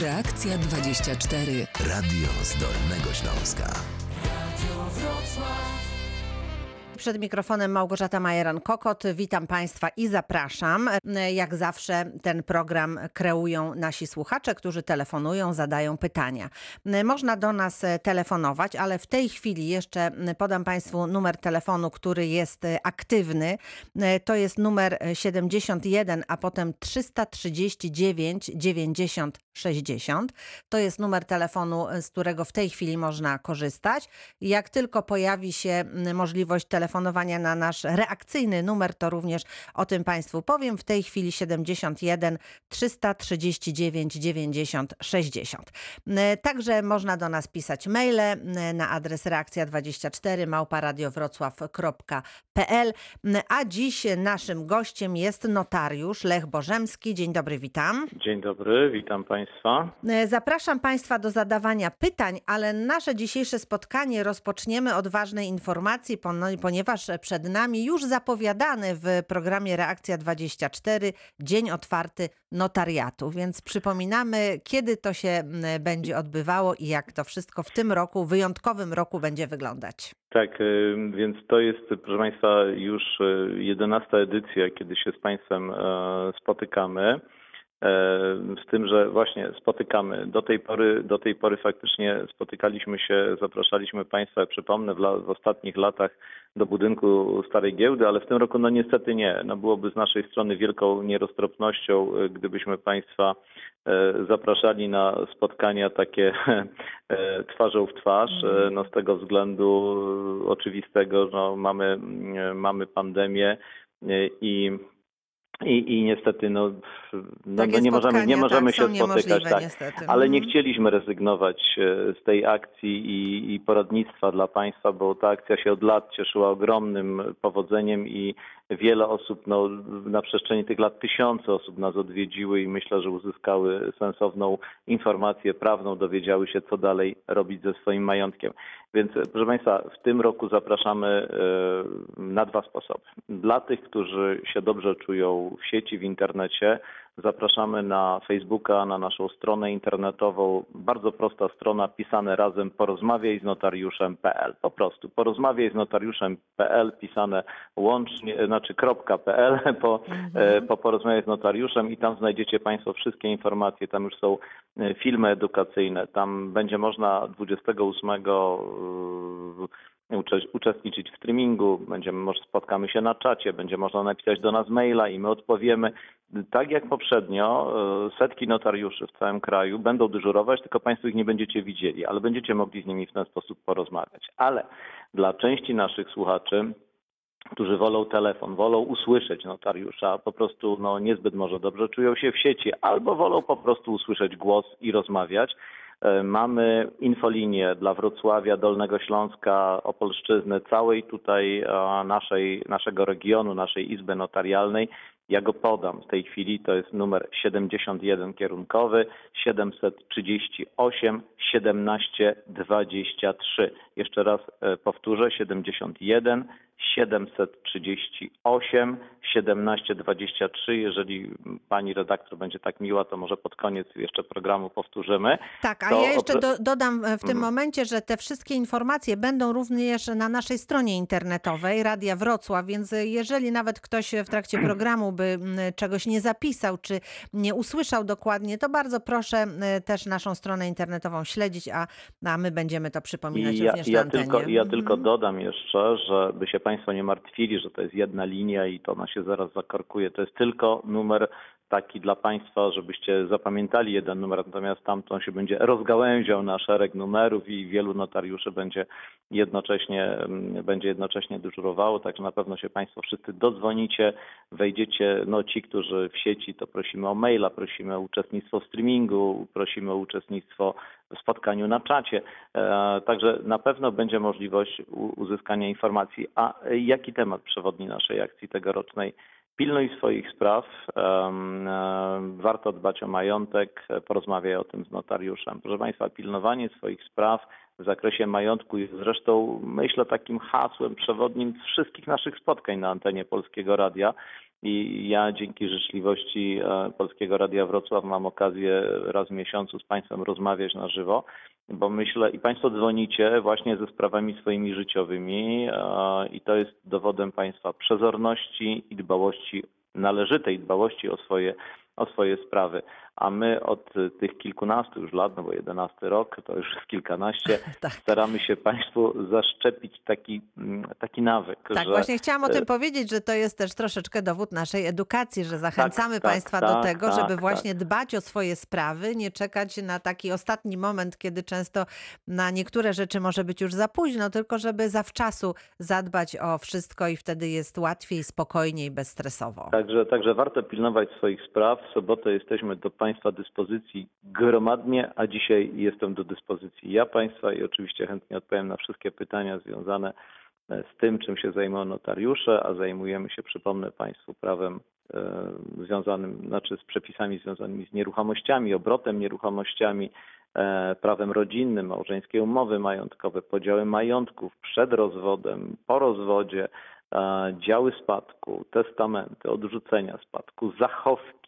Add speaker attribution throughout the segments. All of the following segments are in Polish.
Speaker 1: Reakcja 24.
Speaker 2: Radio z Dolnego Śląska.
Speaker 3: Przed mikrofonem Małgorzata Majeran-Kokot. Witam Państwa i zapraszam. Jak zawsze ten program kreują nasi słuchacze, którzy telefonują, zadają pytania. Można do nas telefonować, ale w tej chwili jeszcze podam Państwu numer telefonu, który jest aktywny. To jest numer 71, a potem 339 90 60. To jest numer telefonu, z którego w tej chwili można korzystać. Jak tylko pojawi się możliwość telefonowania na nasz reakcyjny numer, to również o tym Państwu powiem. W tej chwili 71 339 90 60. Także można do nas pisać maile na adres reakcja24 małparadiowrocław.pl. A dziś naszym gościem jest notariusz Lech Bożemski. Dzień dobry, witam.
Speaker 4: Dzień dobry, witam Państwa.
Speaker 3: E, Zapraszam Państwa do zadawania pytań, ale nasze dzisiejsze spotkanie rozpoczniemy od ważnej informacji, pon- ponieważ przed nami już zapowiadany w programie Reakcja 24 Dzień Otwarty Notariatu. Więc przypominamy, kiedy to się będzie odbywało i jak to wszystko w tym roku, wyjątkowym roku będzie wyglądać.
Speaker 4: Tak, y, więc to jest, proszę Państwa, już y, 11 edycja, kiedy się z Państwem e, spotykamy. E, Z tym, że właśnie spotykamy. Do tej pory, do tej pory faktycznie spotykaliśmy się, zapraszaliśmy Państwa, przypomnę, w, la, w ostatnich latach do budynku Starej Giełdy, ale w tym roku no niestety nie. No byłoby z naszej strony wielką nieroztropnością, y, gdybyśmy Państwa e, zapraszali na spotkania takie e, twarzą w twarz. E, No z tego względu e, oczywistego, no mamy, mamy pandemię e, i i, I niestety no, no,
Speaker 3: Takie
Speaker 4: no nie możemy, nie
Speaker 3: spotkania,
Speaker 4: możemy
Speaker 3: tak,
Speaker 4: się spotykać. Tak.
Speaker 3: niestety.
Speaker 4: Ale nie
Speaker 3: Mhm.
Speaker 4: chcieliśmy rezygnować e, z tej akcji i, i poradnictwa dla Państwa, bo ta akcja się od lat cieszyła ogromnym powodzeniem i wiele osób, no, na przestrzeni tych lat tysiące osób nas odwiedziły i myślę, że uzyskały sensowną informację prawną, dowiedziały się, co dalej robić ze swoim majątkiem. Więc e, proszę Państwa, w tym roku zapraszamy e, na dwa sposoby. Dla tych, którzy się dobrze czują w sieci, w internecie, Zapraszamy na Facebooka, na naszą stronę internetową. Bardzo prosta strona, pisane razem porozmawiaj z notariuszem.pl. Po prostu porozmawiaj z notariuszem.pl, pisane łącznie, znaczy .pl po, e, po porozmawiaj z notariuszem i tam znajdziecie Państwo wszystkie informacje. Tam już są e, filmy edukacyjne. Tam będzie można 28 e, ucze- uczestniczyć w streamingu, będziemy, może spotkamy się na czacie, będzie można napisać do nas maila i my odpowiemy. Tak jak poprzednio, e, setki notariuszy w całym kraju będą dyżurować, tylko Państwo ich nie będziecie widzieli, ale będziecie mogli z nimi w ten sposób porozmawiać. Ale dla części naszych słuchaczy, którzy wolą telefon, wolą usłyszeć notariusza, po prostu no, niezbyt może dobrze czują się w sieci, albo wolą po prostu usłyszeć głos i rozmawiać. E, Mamy infolinię dla Wrocławia, Dolnego Śląska, Opolszczyzny, całej tutaj e, naszej, naszego regionu, naszej Izby Notarialnej. Ja go podam w tej chwili, to jest numer 71 kierunkowy 738 17 23. Jeszcze raz e, powtórzę 71 738 17 23. Jeżeli pani redaktor będzie tak miła, to może pod koniec jeszcze programu powtórzymy.
Speaker 3: Tak, a
Speaker 4: To
Speaker 3: ja jeszcze do, dodam e, w tym
Speaker 4: Mhm.
Speaker 3: momencie, że te wszystkie informacje będą również na naszej stronie internetowej Radia Wrocław, więc e, jeżeli nawet ktoś w trakcie programu by czegoś nie zapisał, czy nie usłyszał dokładnie, to bardzo proszę e, też naszą stronę internetową śledzić, a, a my będziemy to przypominać
Speaker 4: I ja,
Speaker 3: również na
Speaker 4: ja,
Speaker 3: antenie.
Speaker 4: tylko, ja tylko
Speaker 3: Mhm.
Speaker 4: dodam jeszcze, żeby się Państwo nie martwili, że to jest jedna linia i to ona się zaraz zakorkuje. To jest tylko numer taki dla Państwa, żebyście zapamiętali jeden numer, natomiast tamtą się będzie rozgałęział na szereg numerów i wielu notariuszy będzie jednocześnie, mm, będzie jednocześnie dyżurowało, także na pewno się Państwo wszyscy dodzwonicie, wejdziecie, no ci, którzy w sieci, to prosimy o maila, prosimy o uczestnictwo w streamingu, prosimy o uczestnictwo spotkaniu na czacie. E, Także na pewno będzie możliwość uzyskania informacji. A jaki temat przewodni naszej akcji tegorocznej? Pilnuj swoich spraw, e, warto dbać o majątek, porozmawiaj o tym z notariuszem. Proszę Państwa, pilnowanie swoich spraw w zakresie majątku jest zresztą, myślę, takim hasłem przewodnim wszystkich naszych spotkań na antenie Polskiego Radia. I ja dzięki życzliwości e, Polskiego Radia Wrocław mam okazję raz w miesiącu z Państwem rozmawiać na żywo, bo myślę, i Państwo dzwonicie właśnie ze sprawami swoimi życiowymi e, i to jest dowodem Państwa przezorności i dbałości, należytej dbałości o swoje, o swoje sprawy. A my od y, tych kilkunastu już lat, no bo jedenasty rok, to już jest kilkanaście,
Speaker 3: Tak.
Speaker 4: staramy się Państwu zaszczepić taki, mm, taki nawyk,
Speaker 3: Tak,
Speaker 4: że
Speaker 3: właśnie chciałam o
Speaker 4: e,
Speaker 3: tym powiedzieć, że to jest też troszeczkę dowód naszej edukacji, że zachęcamy
Speaker 4: tak,
Speaker 3: Państwa do
Speaker 4: tak,
Speaker 3: tego,
Speaker 4: tak,
Speaker 3: żeby
Speaker 4: tak.
Speaker 3: właśnie dbać o swoje sprawy, nie czekać na taki ostatni moment, kiedy często na niektóre rzeczy może być już za późno, tylko żeby zawczasu zadbać o wszystko i wtedy jest łatwiej, spokojniej, bezstresowo.
Speaker 4: Także, także warto pilnować swoich spraw. W sobotę jesteśmy do Państwa dyspozycji gromadnie, a dzisiaj jestem do dyspozycji ja Państwa i oczywiście chętnie odpowiem na wszystkie pytania związane e, z tym, czym się zajmują notariusze, a zajmujemy się, przypomnę Państwu, prawem e, związanym, znaczy z przepisami związanymi z nieruchomościami, obrotem nieruchomościami, e, prawem rodzinnym, małżeńskie umowy majątkowe, podziały majątków przed rozwodem, po rozwodzie, działy spadku, testamenty, odrzucenia spadku, zachowki,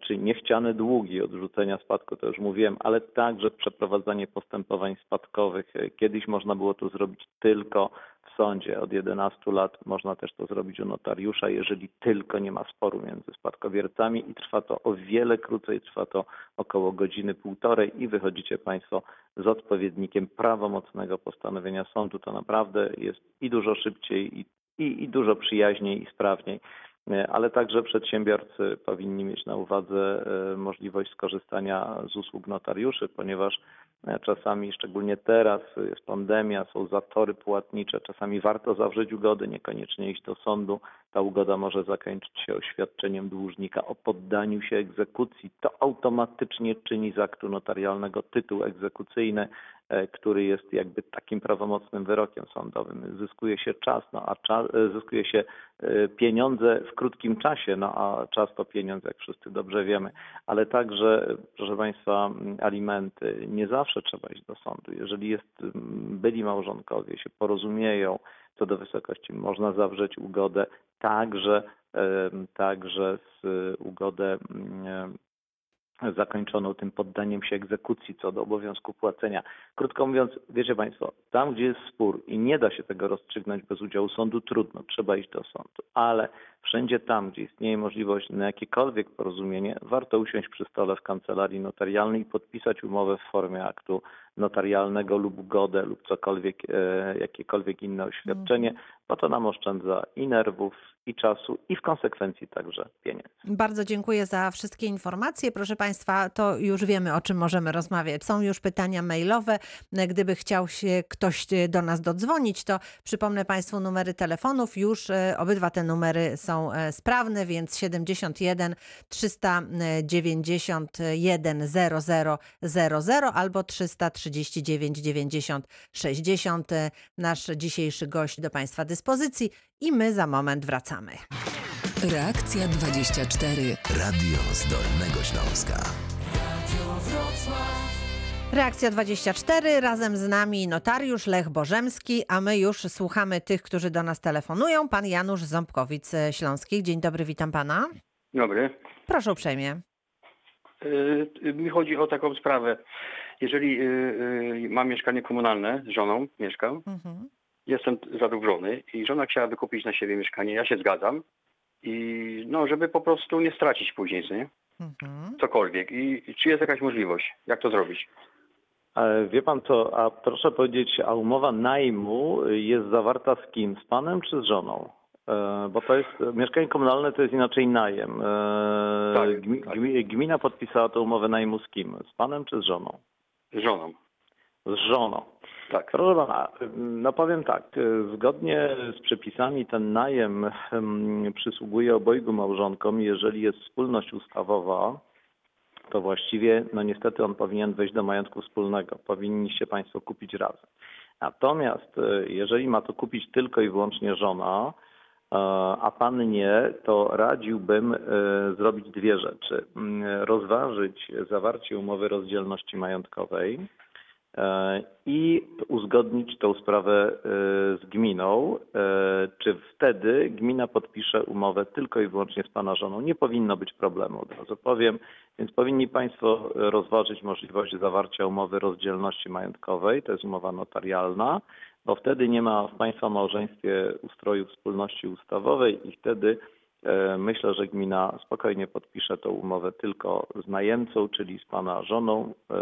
Speaker 4: czy niechciane długi odrzucenia spadku, to już mówiłem, ale także przeprowadzanie postępowań spadkowych. E, Kiedyś można było to zrobić tylko w sądzie. Od 11 lat można też to zrobić u notariusza, jeżeli tylko nie ma sporu między spadkobiercami i trwa to o wiele krócej, trwa to około godziny, półtorej i wychodzicie Państwo z odpowiednikiem prawomocnego postanowienia sądu. To naprawdę jest i dużo szybciej, i, i, i dużo przyjaźniej i sprawniej. E, ale także przedsiębiorcy powinni mieć na uwadze e, możliwość skorzystania z usług notariuszy, ponieważ e, czasami, szczególnie teraz, jest pandemia, są zatory płatnicze, czasami warto zawrzeć ugody, niekoniecznie iść do sądu. Ta ugoda może zakończyć się oświadczeniem dłużnika o poddaniu się egzekucji. To automatycznie czyni z aktu notarialnego tytuł egzekucyjny, który jest jakby takim prawomocnym wyrokiem sądowym. Zyskuje się czas, no a czas, zyskuje się pieniądze w krótkim czasie, no a czas to pieniądz, jak wszyscy dobrze wiemy, ale także, e, proszę Państwa, alimenty. Nie zawsze trzeba iść do sądu. Jeżeli jest, byli małżonkowie, się porozumieją co do wysokości, można zawrzeć ugodę także, także z ugodę mm, zakończoną tym poddaniem się egzekucji co do obowiązku płacenia. Krótko mówiąc, wiecie Państwo, tam gdzie jest spór i nie da się tego rozstrzygnąć bez udziału sądu, trudno, trzeba iść do sądu. Ale wszędzie tam, gdzie istnieje możliwość na jakiekolwiek porozumienie, warto usiąść przy stole w kancelarii notarialnej i podpisać umowę w formie aktu notarialnego lub ugodę lub cokolwiek, e, jakiekolwiek inne oświadczenie, bo to nam oszczędza i nerwów, i czasu, i w konsekwencji także pieniędzy.
Speaker 3: Bardzo dziękuję za wszystkie informacje. Proszę Państwa, to już wiemy, o czym możemy rozmawiać. Są już pytania mailowe. Gdyby chciał się ktoś do nas dodzwonić, to przypomnę Państwu numery telefonów. Już e, obydwa te numery są e, sprawne, więc 71 391 0000 albo 339 90 60. Nasz dzisiejszy gość do Państwa dyspozycji i my za moment wracamy.
Speaker 1: Reakcja 24.
Speaker 2: Radio z Dolnego Śląska.
Speaker 3: Reakcja 24, razem z nami notariusz Lech Bożemski, a my już słuchamy tych, którzy do nas telefonują. Pan Janusz Ząbkowic e, Śląskich. Dzień dobry, witam pana.
Speaker 5: Dobry.
Speaker 3: Proszę uprzejmie.
Speaker 5: Y, y, Mi chodzi o taką sprawę. Jeżeli mam mieszkanie komunalne z żoną, mieszkam,
Speaker 3: Mhm.
Speaker 5: jestem zadłużony i żona chciała wykupić na siebie mieszkanie, ja się zgadzam. I no, żeby po prostu nie stracić później, nie?
Speaker 3: Mhm.
Speaker 5: Cokolwiek. I czy jest jakaś możliwość? Jak to zrobić?
Speaker 4: Wie pan co, a proszę powiedzieć, a umowa najmu jest zawarta z kim? Z panem czy z żoną? E, Bo to jest, mieszkanie komunalne to jest inaczej najem. E,
Speaker 5: Tak,
Speaker 4: gmi-
Speaker 5: tak.
Speaker 4: gmi- Gmina podpisała tę umowę najmu z kim? Z panem czy z żoną?
Speaker 5: Z żoną.
Speaker 4: Z żoną.
Speaker 5: Tak.
Speaker 4: Proszę pana, no powiem tak, zgodnie z przepisami ten najem em, przysługuje obojgu małżonkom, jeżeli jest wspólność ustawowa, to właściwie, no niestety on powinien wejść do majątku wspólnego. Powinniście państwo kupić razem. Natomiast e, jeżeli ma to kupić tylko i wyłącznie żona, e, a pan nie, to radziłbym e, zrobić dwie rzeczy. Mm, Rozważyć zawarcie umowy rozdzielności majątkowej, i uzgodnić tą sprawę e, z gminą, e, czy wtedy gmina podpisze umowę tylko i wyłącznie z pana żoną. Nie powinno być problemu, od razu powiem, więc powinni państwo rozważyć możliwość zawarcia umowy rozdzielności majątkowej, to jest umowa notarialna, bo wtedy nie ma w państwa małżeństwie ustroju wspólności ustawowej i wtedy e, myślę, że gmina spokojnie podpisze tą umowę tylko z najemcą, czyli z pana żoną e,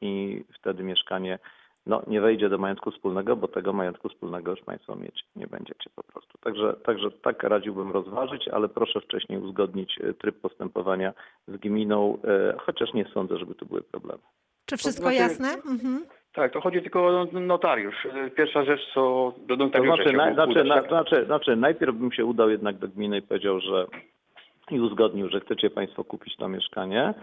Speaker 4: i wtedy mieszkanie no, nie wejdzie do majątku wspólnego, bo tego majątku wspólnego już państwo mieć nie będziecie po prostu. Także, także tak radziłbym rozważyć, ale proszę wcześniej uzgodnić e, tryb postępowania z gminą, e, chociaż nie sądzę, żeby tu były problemy.
Speaker 3: Czy wszystko
Speaker 5: znaczy-
Speaker 3: jasne? Mhm.
Speaker 5: Tak, to chodzi tylko o notariusz. Pierwsza rzecz, co do
Speaker 4: To
Speaker 5: notariusza
Speaker 4: znaczy, na, znaczy,
Speaker 5: udać,
Speaker 4: na,
Speaker 5: tak?
Speaker 4: znaczy, znaczy, najpierw bym się udał jednak do gminy i powiedział, że i uzgodnił, że chcecie Państwo kupić to mieszkanie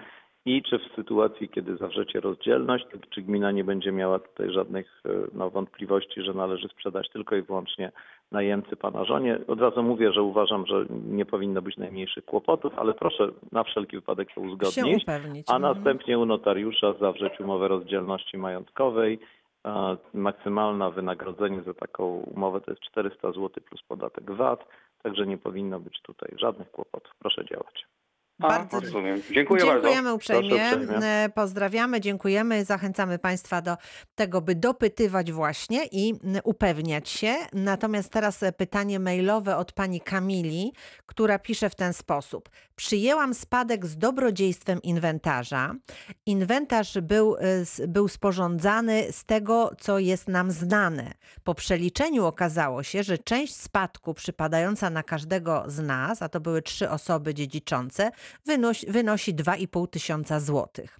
Speaker 4: i czy w sytuacji, kiedy zawrzecie rozdzielność, czy gmina nie będzie miała tutaj żadnych e, no, wątpliwości, że należy sprzedać tylko i wyłącznie najemcy pana żonie. Od razu mówię, że uważam, że nie powinno być najmniejszych kłopotów, ale proszę na wszelki wypadek to
Speaker 3: Się
Speaker 4: uzgodnić
Speaker 3: upewnić.
Speaker 4: a
Speaker 3: Mhm.
Speaker 4: następnie u notariusza zawrzeć umowę rozdzielności majątkowej. A Maksymalne wynagrodzenie za taką umowę to jest 400 zł plus podatek VAT, także nie powinno być tutaj żadnych kłopotów. Proszę działać.
Speaker 3: Bardzo
Speaker 5: rozumiem. Dziękuję,
Speaker 3: Dziękujemy
Speaker 5: bardzo.
Speaker 3: uprzejmie.
Speaker 4: Uprzejmie.
Speaker 3: E, Pozdrawiamy, dziękujemy. Zachęcamy Państwa do tego, by dopytywać właśnie i upewniać się. Natomiast teraz e, pytanie mailowe od pani Kamili, która pisze w ten sposób. Przyjęłam spadek z dobrodziejstwem inwentarza. Inwentarz był, e, był sporządzany z tego, co jest nam znane. Po przeliczeniu okazało się, że część spadku przypadająca na każdego z nas, a to były trzy osoby dziedziczące, wynosi, wynosi 2,5 tysiąca złotych.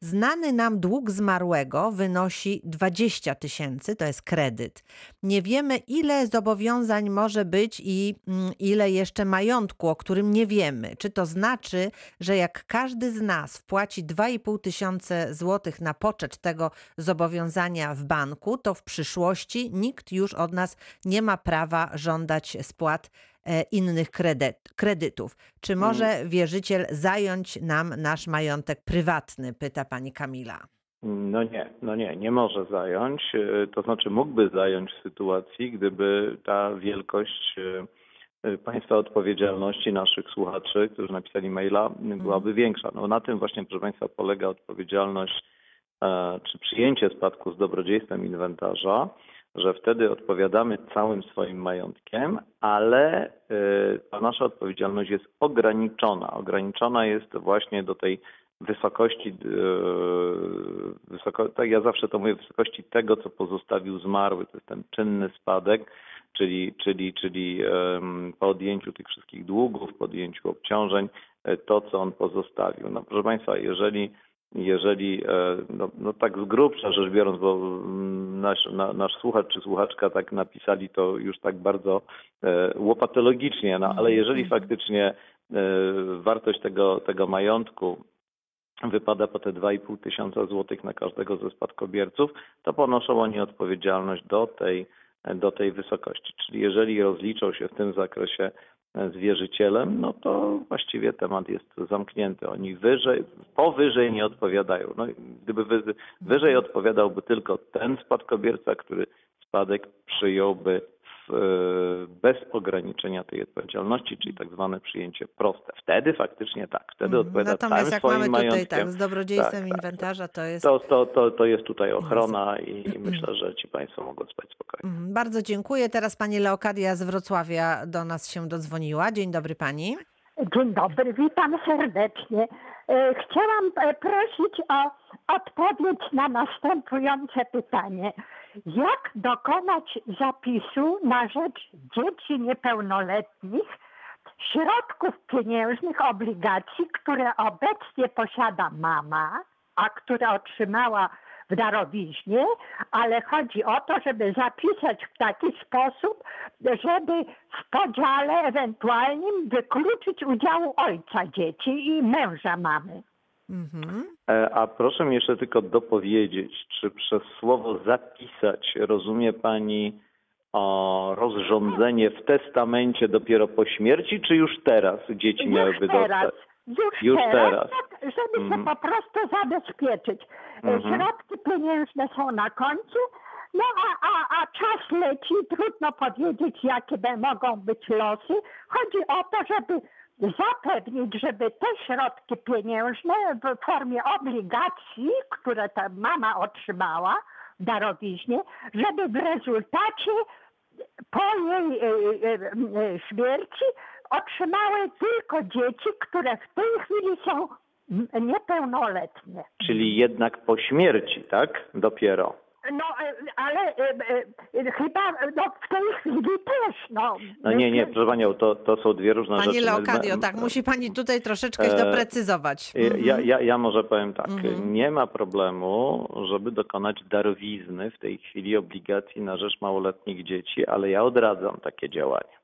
Speaker 3: Znany nam dług zmarłego wynosi 20 tysięcy, to jest kredyt. Nie wiemy, ile zobowiązań może być i mm, ile jeszcze majątku, o którym nie wiemy. Czy to znaczy, że jak każdy z nas wpłaci 2,5 tysiące złotych na poczet tego zobowiązania w banku, to w przyszłości nikt już od nas nie ma prawa żądać spłat innych kredyt, kredytów. Czy może wierzyciel zająć nam nasz majątek prywatny? Pyta pani Kamila.
Speaker 4: No nie, no nie, nie może zająć. E, To znaczy mógłby zająć w sytuacji, gdyby ta wielkość e, e, państwa odpowiedzialności naszych słuchaczy, którzy napisali maila, byłaby większa. No na tym właśnie, proszę Państwa, polega odpowiedzialność e, czy przyjęcie spadku z dobrodziejstwem inwentarza, że wtedy odpowiadamy całym swoim majątkiem, ale e, ta nasza odpowiedzialność jest ograniczona. Ograniczona jest właśnie do tej wysokości, e, wysoko, tak ja zawsze to mówię, wysokości tego, co pozostawił zmarły. To jest ten czynny spadek, czyli, czyli, czyli po odjęciu tych wszystkich długów, po odjęciu obciążeń, e, to, co on pozostawił. No proszę Państwa, jeżeli jeżeli, e, no, no tak z grubsza rzecz biorąc, bo mm, nasz, na, nasz słuchacz czy słuchaczka tak napisali to już tak bardzo e, łopatologicznie, no ale jeżeli faktycznie e, wartość tego, tego majątku wypada po te 2,5 tysiąca złotych na każdego ze spadkobierców, to ponoszą oni odpowiedzialność do tej, do tej wysokości. Czyli jeżeli rozliczą się w tym zakresie z wierzycielem, no to właściwie temat jest zamknięty. Oni wyżej, powyżej nie odpowiadają. No, gdyby wy, wyżej odpowiadałby tylko ten spadkobierca, który spadek przyjąłby bez ograniczenia tej odpowiedzialności, czyli tak zwane przyjęcie proste. Wtedy faktycznie tak, wtedy odpowiada
Speaker 3: Mhm. Natomiast
Speaker 4: całym
Speaker 3: jak
Speaker 4: swoim
Speaker 3: mamy tutaj
Speaker 4: majątkiem.
Speaker 3: tak, z dobrodziejstwem
Speaker 4: Tak, tak,
Speaker 3: inwentarza, to jest...
Speaker 4: To, to, to, to jest tutaj ochrona i myślę, że ci Państwo mogą spać spokojnie.
Speaker 3: Mhm, Bardzo dziękuję. Teraz pani Leokadia z Wrocławia do nas się dodzwoniła. Dzień dobry pani.
Speaker 6: Dzień dobry, witam serdecznie. E, Chciałam e, prosić o odpowiedź na następujące pytanie. Jak dokonać zapisu na rzecz dzieci niepełnoletnich środków pieniężnych, obligacji, które obecnie posiada mama, a które otrzymała w darowiźnie, ale chodzi o to, żeby zapisać w taki sposób, żeby w podziale ewentualnym wykluczyć udziału ojca dzieci i męża mamy.
Speaker 3: Mhm.
Speaker 4: E, A proszę mi jeszcze tylko dopowiedzieć, czy przez słowo zapisać rozumie Pani o rozrządzenie w testamencie dopiero po śmierci, czy już teraz dzieci miałyby
Speaker 6: Już teraz,
Speaker 4: dostać?
Speaker 6: już,
Speaker 4: Już
Speaker 6: teraz,
Speaker 4: teraz.
Speaker 6: tak, żeby
Speaker 4: Mhm.
Speaker 6: się po prostu zabezpieczyć. E,
Speaker 4: Mhm.
Speaker 6: Środki pieniężne są na końcu, no a, a, a czas leci, trudno powiedzieć, jakie mogą być losy. Chodzi o to, żeby zapewnić, żeby te środki pieniężne w formie obligacji, które ta mama otrzymała darowiźnie, żeby w rezultacie po jej e, e, e, śmierci otrzymały tylko dzieci, które w tej chwili są niepełnoletnie.
Speaker 4: Czyli jednak po śmierci, tak? Dopiero.
Speaker 6: No, e, ale e, e, chyba no, w tej chwili też, no.
Speaker 4: No nie, nie, proszę Panią, to, to są dwie różne
Speaker 3: Pani
Speaker 4: rzeczy.
Speaker 3: Leokadio,
Speaker 4: My-
Speaker 3: tak, musi pani tutaj troszeczkę
Speaker 4: E,
Speaker 3: doprecyzować. Mhm.
Speaker 4: Ja, ja, ja może powiem tak,
Speaker 3: Mhm.
Speaker 4: nie ma problemu, żeby dokonać darowizny w tej chwili obligacji na rzecz małoletnich dzieci, ale ja odradzam takie działania.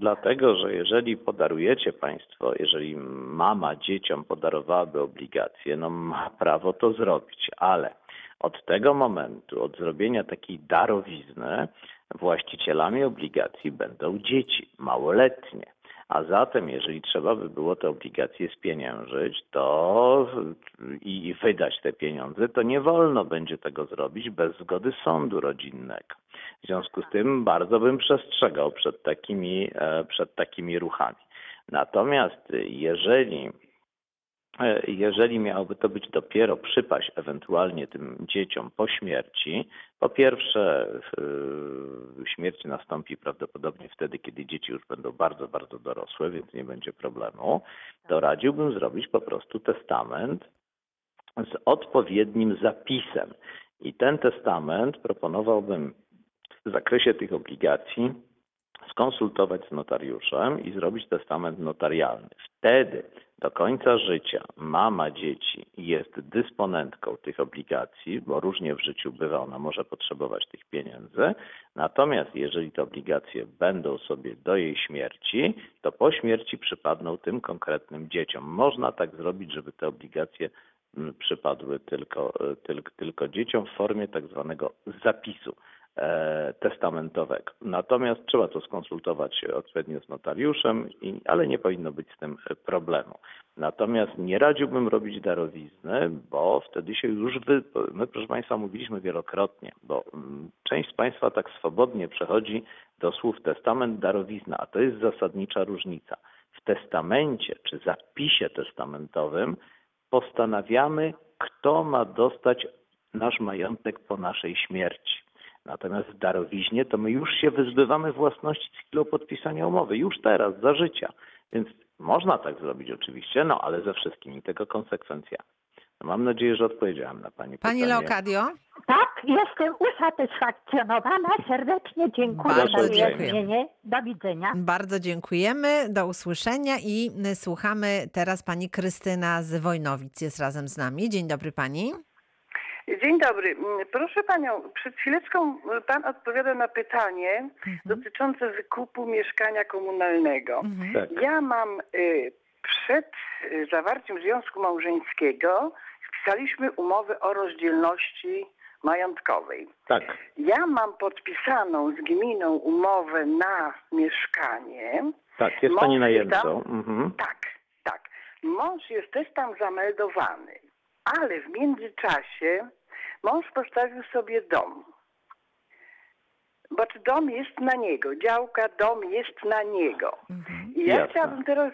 Speaker 4: Dlatego, że jeżeli podarujecie Państwo, jeżeli mama dzieciom podarowałaby obligacje, no ma prawo to zrobić, ale od tego momentu, od zrobienia takiej darowizny, właścicielami obligacji będą dzieci, małoletnie. A zatem, jeżeli trzeba by było te obligacje spieniężyć, to i wydać te pieniądze, to nie wolno będzie tego zrobić bez zgody sądu rodzinnego. W związku z tym bardzo bym przestrzegał przed takimi, e, przed takimi ruchami. Natomiast jeżeli jeżeli miałoby to być dopiero przypaść ewentualnie tym dzieciom po śmierci, po pierwsze śmierć nastąpi prawdopodobnie wtedy, kiedy dzieci już będą bardzo, bardzo dorosłe, więc nie będzie problemu, to radziłbym zrobić po prostu testament z odpowiednim zapisem. I ten testament proponowałbym w zakresie tych obligacji skonsultować z notariuszem i zrobić testament notarialny. Wtedy do końca życia mama dzieci jest dysponentką tych obligacji, bo różnie w życiu bywa, ona może potrzebować tych pieniędzy. Natomiast jeżeli te obligacje będą sobie do jej śmierci, to po śmierci przypadną tym konkretnym dzieciom. Można tak zrobić, żeby te obligacje mm, przypadły tylko, e, tylko, tylko dzieciom w formie tak zwanego zapisu testamentowego. Natomiast trzeba to skonsultować odpowiednio z notariuszem, ale nie powinno być z tym e, problemu. Natomiast nie radziłbym robić darowizny, bo wtedy się już wy... My, proszę Państwa, mówiliśmy wielokrotnie, bo mm, część z Państwa tak swobodnie przechodzi do słów testament, darowizna, a to jest zasadnicza różnica. W testamencie czy zapisie testamentowym postanawiamy, kto ma dostać nasz majątek po naszej śmierci. Natomiast w darowiźnie to my już się wyzbywamy własności z chwilą podpisania umowy, już teraz, za życia. Więc można tak zrobić oczywiście, no ale ze wszystkimi tego konsekwencjami. No, mam nadzieję, że odpowiedziałem na Pani
Speaker 3: Pani
Speaker 4: pytanie.
Speaker 3: Leokadio?
Speaker 6: Tak, jestem usatysfakcjonowana. Serdecznie dziękuję
Speaker 3: Bardzo
Speaker 6: za wyjaśnienie. Do widzenia.
Speaker 3: Bardzo dziękujemy, do usłyszenia i słuchamy teraz pani Krystyna z Wojnowic jest razem z nami. Dzień dobry pani.
Speaker 7: Dzień dobry. Mm, Proszę panią, przed chwileczką pan odpowiada na pytanie dotyczące wykupu mieszkania komunalnego.
Speaker 4: Tak.
Speaker 7: Ja mam y, przed y, zawarciem związku małżeńskiego wpisaliśmy umowę o rozdzielności majątkowej.
Speaker 4: Tak,
Speaker 7: Ja mam podpisaną z gminą umowę na mieszkanie.
Speaker 4: tak, jest
Speaker 7: Mąż
Speaker 4: Pani najemcą.
Speaker 7: tam?
Speaker 4: Mhm.
Speaker 7: Tak, tak. Mąż jest też tam zameldowany, ale w międzyczasie mąż postawił sobie dom. Bo czy dom jest na niego, działka, dom jest na niego. I ja
Speaker 4: Jasne.
Speaker 7: chciałabym teraz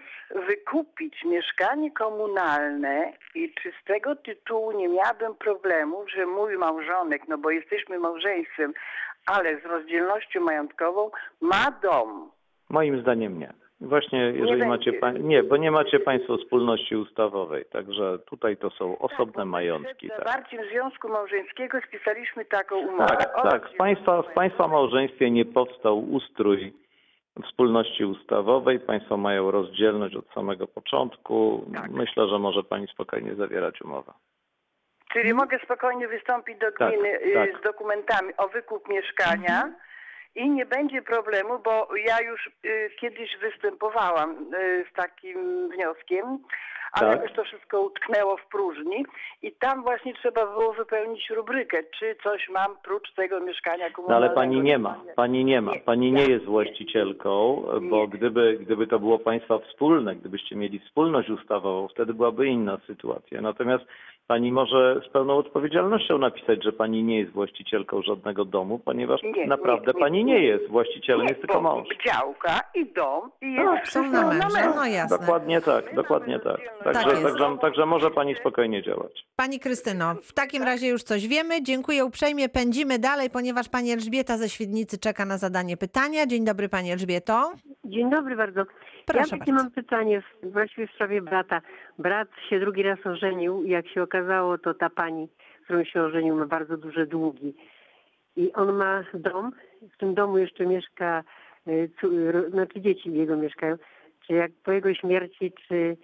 Speaker 7: wykupić mieszkanie komunalne i czy z tego tytułu nie miałabym problemu, że mój małżonek, no bo jesteśmy małżeństwem, ale z rozdzielnością majątkową, ma dom.
Speaker 4: Moim zdaniem nie. Właśnie jeżeli macie
Speaker 7: będzie.
Speaker 4: pań... Nie, bo nie macie Państwo wspólności ustawowej, także tutaj to są osobne
Speaker 7: Tak,
Speaker 4: majątki. Tak,
Speaker 7: zawarciem związku małżeńskiego spisaliśmy taką umowę.
Speaker 4: tak, tak. W państwa, w państwa małżeństwie nie powstał ustrój wspólności ustawowej. Państwo mają rozdzielność od samego początku.
Speaker 7: Tak.
Speaker 4: Myślę, że może Pani spokojnie zawierać umowę.
Speaker 7: Czyli mogę spokojnie wystąpić do
Speaker 4: Tak,
Speaker 7: gminy y,
Speaker 4: tak.
Speaker 7: z dokumentami o wykup mieszkania i nie będzie problemu, bo ja już y, kiedyś występowałam y, z takim wnioskiem, ale
Speaker 4: Tak.
Speaker 7: już to wszystko utknęło w próżni i tam właśnie trzeba było wypełnić rubrykę, czy coś mam prócz tego mieszkania
Speaker 4: No ale
Speaker 7: komunalnego.
Speaker 4: pani nie ma, pani nie ma,
Speaker 7: Nie,
Speaker 4: pani nie
Speaker 7: tak,
Speaker 4: jest
Speaker 7: nie.
Speaker 4: właścicielką, bo
Speaker 7: Nie.
Speaker 4: gdyby, gdyby to było państwa wspólne, gdybyście mieli wspólność ustawową, wtedy byłaby inna sytuacja. Natomiast Pani może z pełną odpowiedzialnością napisać, że pani nie jest właścicielką żadnego domu, ponieważ
Speaker 7: Nie,
Speaker 4: naprawdę
Speaker 7: nie, nie,
Speaker 4: pani
Speaker 7: nie.
Speaker 4: nie jest. Właścicielem
Speaker 7: Nie,
Speaker 4: jest tylko
Speaker 7: bo
Speaker 4: mąż.
Speaker 7: działka i dom i jest
Speaker 3: O, są
Speaker 7: wszystko
Speaker 3: na męża, no jasne.
Speaker 4: Dokładnie tak, dokładnie tak. Także,
Speaker 3: Tak jest.
Speaker 4: także, także może pani spokojnie działać.
Speaker 3: Pani Krystyno, w takim razie już coś wiemy. Dziękuję uprzejmie. Pędzimy dalej, ponieważ pani Elżbieta ze Świdnicy czeka na zadanie pytania. Dzień dobry pani Elżbieto.
Speaker 8: Dzień dobry bardzo.
Speaker 3: Proszę
Speaker 8: ja takie
Speaker 3: bardzo.
Speaker 8: mam pytanie w- właściwie w sprawie brata. Brat się drugi raz ożenił i jak się okazało, to ta pani, z którą się ożenił, ma bardzo duże długi. I on ma dom, w tym domu jeszcze mieszka, y, znaczy dzieci jego mieszkają. Czy jak po jego śmierci, czy,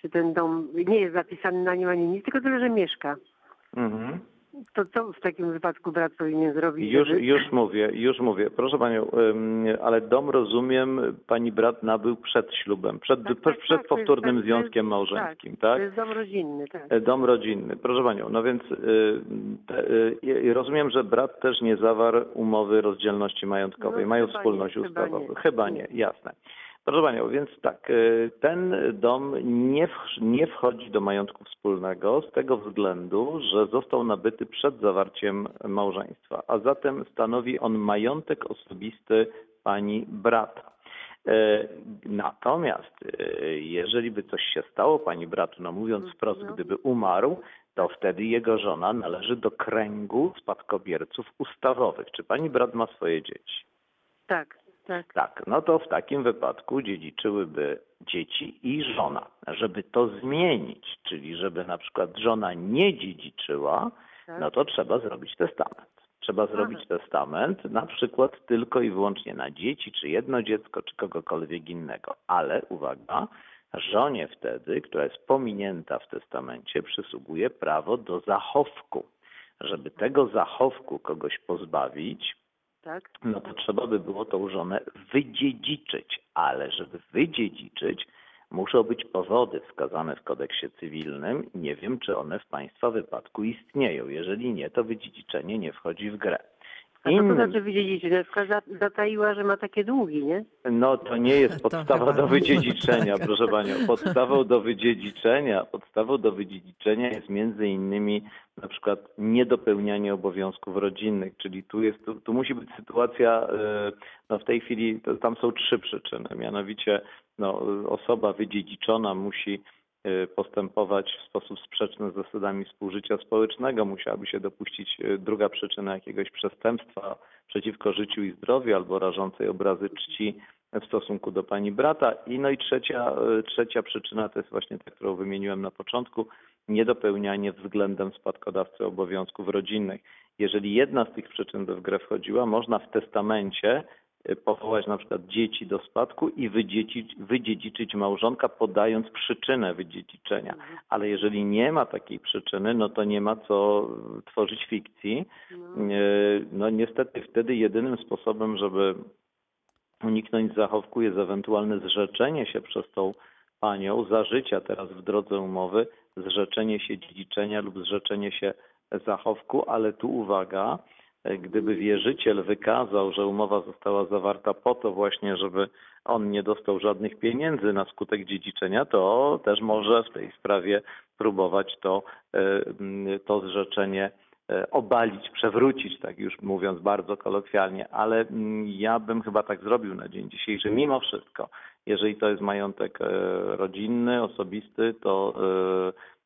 Speaker 8: czy ten dom nie jest zapisany na nim ani nic, tylko tyle, że mieszka.
Speaker 4: Mhm.
Speaker 8: To co w takim wypadku brat powinien zrobić?
Speaker 4: Już,
Speaker 8: żeby-
Speaker 4: już mówię, już mówię. Proszę panią, ale dom rozumiem, pani brat nabył przed ślubem, przed,
Speaker 8: Tak, tak,
Speaker 4: przed,
Speaker 8: tak,
Speaker 4: powtórnym
Speaker 8: jest-
Speaker 4: związkiem małżeńskim, tak?
Speaker 8: To jest dom rodzinny, tak.
Speaker 4: E, Dom rodzinny. Proszę panią, no więc y, y, i rozumiem, że brat też nie zawarł umowy rozdzielności majątkowej.
Speaker 8: No,
Speaker 4: Mają
Speaker 8: chyba
Speaker 4: wspólność
Speaker 8: nie, chyba
Speaker 4: ustawową.
Speaker 8: nie.
Speaker 4: Chyba nie, jasne. Proszę panią, więc tak, y, ten dom nie, wch- nie wchodzi do majątku wspólnego z tego względu, że został nabyty przed zawarciem małżeństwa, a zatem stanowi on majątek osobisty pani brata. E, Natomiast e, jeżeli by coś się stało pani bratu, no mówiąc wprost, gdyby umarł, to wtedy jego żona należy do kręgu spadkobierców ustawowych. Czy pani brat ma swoje dzieci?
Speaker 8: Tak, tak.
Speaker 4: Tak, no to w takim wypadku dziedziczyłyby dzieci i żona. Żeby to zmienić, czyli żeby na przykład żona nie dziedziczyła,
Speaker 8: Tak.
Speaker 4: no to trzeba zrobić testament. Trzeba zrobić testament na przykład tylko i wyłącznie na dzieci, czy jedno dziecko, czy kogokolwiek innego. Ale uwaga, żonie wtedy, która jest pominięta w testamencie, przysługuje prawo do zachowku. Żeby tego zachowku kogoś pozbawić,
Speaker 8: tak.
Speaker 4: no to trzeba by było tą żonę wydziedziczyć, ale żeby wydziedziczyć, muszą być powody wskazane w kodeksie cywilnym. Nie wiem, czy one w Państwa wypadku istnieją. Jeżeli nie, to wydziedziczenie nie wchodzi w grę.
Speaker 8: A co to znaczy wydziedziczyć? Na przykład za- zataiła, że ma takie długi, nie?
Speaker 4: No to nie jest
Speaker 3: To
Speaker 4: podstawa do wydziedziczenia, proszę Panią. Podstawą do wydziedziczenia, podstawą do wydziedziczenia jest między innymi na przykład niedopełnianie obowiązków rodzinnych, czyli tu jest, tu, tu musi być sytuacja, e, no w tej chwili to, tam są trzy przyczyny, mianowicie no, osoba wydziedziczona musi postępować w sposób sprzeczny z zasadami współżycia społecznego, musiałaby się dopuścić e, druga przyczyna jakiegoś przestępstwa przeciwko życiu i zdrowiu albo rażącej obrazy czci w stosunku do pani brata. I no i trzecia, e, trzecia przyczyna to jest właśnie ta, którą wymieniłem na początku, niedopełnianie względem spadkodawcy obowiązków rodzinnych. Jeżeli jedna z tych przyczyn by w grę wchodziła, można w testamencie powołać na przykład dzieci do spadku i wydziedziczyć, wydziedziczyć małżonka, podając przyczynę wydziedziczenia. Ale jeżeli nie ma takiej przyczyny, no to nie ma co tworzyć fikcji. E, No niestety wtedy jedynym sposobem, żeby uniknąć zachowku jest ewentualne zrzeczenie się przez tą panią za życia teraz w drodze umowy, zrzeczenie się dziedziczenia lub zrzeczenie się zachowku, ale tu uwaga, gdyby wierzyciel wykazał, że umowa została zawarta po to właśnie, żeby on nie dostał żadnych pieniędzy na skutek dziedziczenia, to też może w tej sprawie próbować to, e, m, to zrzeczenie e, obalić, przewrócić, tak już mówiąc bardzo kolokwialnie, ale mm, ja bym chyba tak zrobił na dzień dzisiejszy. Mimo wszystko, jeżeli to jest majątek e, rodzinny, osobisty, to,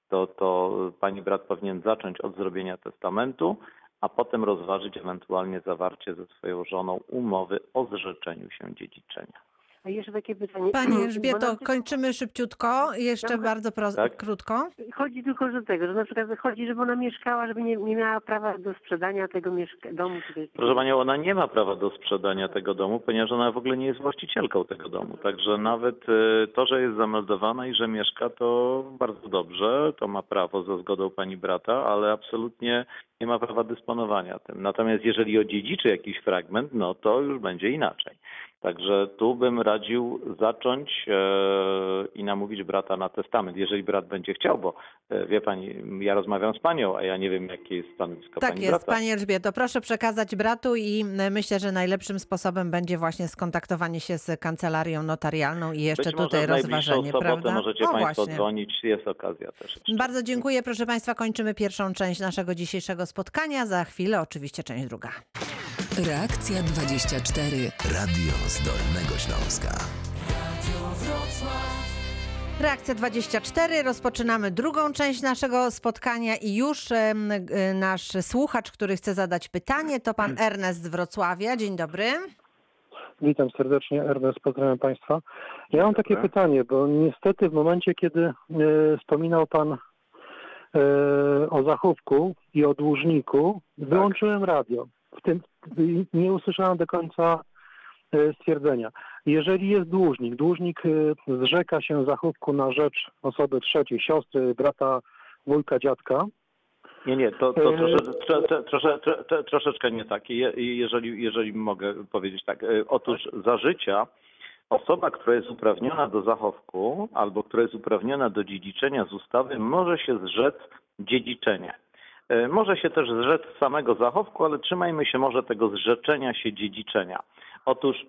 Speaker 4: to, to pani brat powinien zacząć od zrobienia testamentu, a potem rozważyć ewentualnie zawarcie ze swoją żoną umowy o zrzeczeniu się dziedziczenia.
Speaker 8: A jeszcze takie pytanie.
Speaker 3: Pani Elżbieto, kończymy szybciutko. Jeszcze
Speaker 8: Dobra.
Speaker 3: bardzo pro-
Speaker 4: Tak.
Speaker 3: krótko.
Speaker 8: Chodzi tylko do tego, że na przykład chodzi, żeby ona mieszkała, żeby nie, nie miała prawa do sprzedania tego mieszka- domu.
Speaker 4: Proszę Panią, ona nie ma prawa do sprzedania tego domu, ponieważ ona w ogóle nie jest właścicielką tego domu. Także nawet e, to, że jest zameldowana i że mieszka, to bardzo dobrze, to ma prawo za zgodą pani brata, ale absolutnie nie ma prawa dysponowania tym. Natomiast jeżeli odziedziczy jakiś fragment, no to już będzie inaczej. Także tu bym radził zacząć e, i namówić brata na testament, jeżeli brat będzie chciał, bo e, wie pani, ja rozmawiam z panią, a ja nie wiem, jakie jest stanowisko
Speaker 3: Tak
Speaker 4: pani
Speaker 3: jest,
Speaker 4: brata.
Speaker 3: Pani Elżbieto. Proszę przekazać bratu i y, myślę, że najlepszym sposobem będzie właśnie skontaktowanie się z kancelarią notarialną i jeszcze
Speaker 4: Być może
Speaker 3: tutaj
Speaker 4: najbliższą
Speaker 3: rozważenie, prawda?
Speaker 4: możecie
Speaker 3: o,
Speaker 4: państwo
Speaker 3: właśnie.
Speaker 4: dzwonić, jest okazja też. jeszcze.
Speaker 3: Bardzo dziękuję, proszę Państwa. Kończymy pierwszą część naszego dzisiejszego spotkania. Za chwilę oczywiście część druga.
Speaker 1: Reakcja 24.
Speaker 2: Radio z Dolnego Śląska.
Speaker 3: Reakcja 24. Rozpoczynamy drugą część naszego spotkania i już nasz słuchacz, który chce zadać pytanie, to pan Ernest z Wrocławia. Dzień dobry.
Speaker 9: Witam serdecznie, Ernest, pozdrawiam Państwa. Ja mam takie pytanie, bo niestety w momencie, kiedy e, wspominał Pan e, o zachówku i o dłużniku, wyłączyłem radio. W tym nie usłyszałem do końca e, stwierdzenia. Jeżeli jest dłużnik, dłużnik e, zrzeka się zachówku na rzecz osoby trzeciej, siostry, brata, wujka, dziadka,
Speaker 4: Nie, nie, to, to
Speaker 9: Yy.
Speaker 4: trosze, tro, tro, trosze, tro, tro, troszeczkę nie tak. Je, jeżeli, jeżeli mogę powiedzieć tak. E, Otóż za życia osoba, która jest uprawniona do zachowku albo która jest uprawniona do dziedziczenia z ustawy, może się zrzec dziedziczenia. E, Może się też zrzec samego zachowku, ale trzymajmy się może tego zrzeczenia się dziedziczenia. Otóż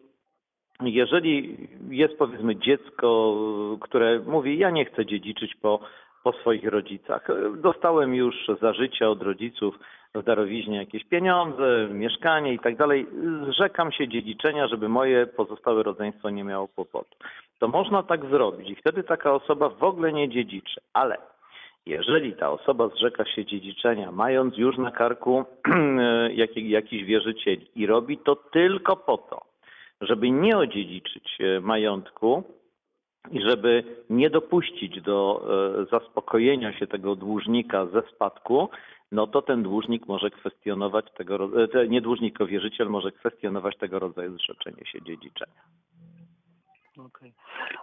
Speaker 4: jeżeli jest powiedzmy dziecko, które mówi, ja nie chcę dziedziczyć po, po swoich rodzicach, dostałem już za życia od rodziców w darowiźnie jakieś pieniądze, mieszkanie i tak dalej, zrzekam się dziedziczenia, żeby moje pozostałe rodzeństwo nie miało kłopotu. To można tak zrobić i wtedy taka osoba w ogóle nie dziedziczy, ale jeżeli ta osoba zrzeka się dziedziczenia, mając już na karku jaki- jakichś wierzycieli i robi to tylko po to, żeby nie odziedziczyć e, majątku i żeby nie dopuścić do e, zaspokojenia się tego dłużnika ze spadku, no to ten dłużnik może kwestionować tego, e, nie dłużnik, wierzyciel może kwestionować tego rodzaju zrzeczenie się dziedziczenia.
Speaker 9: Okej.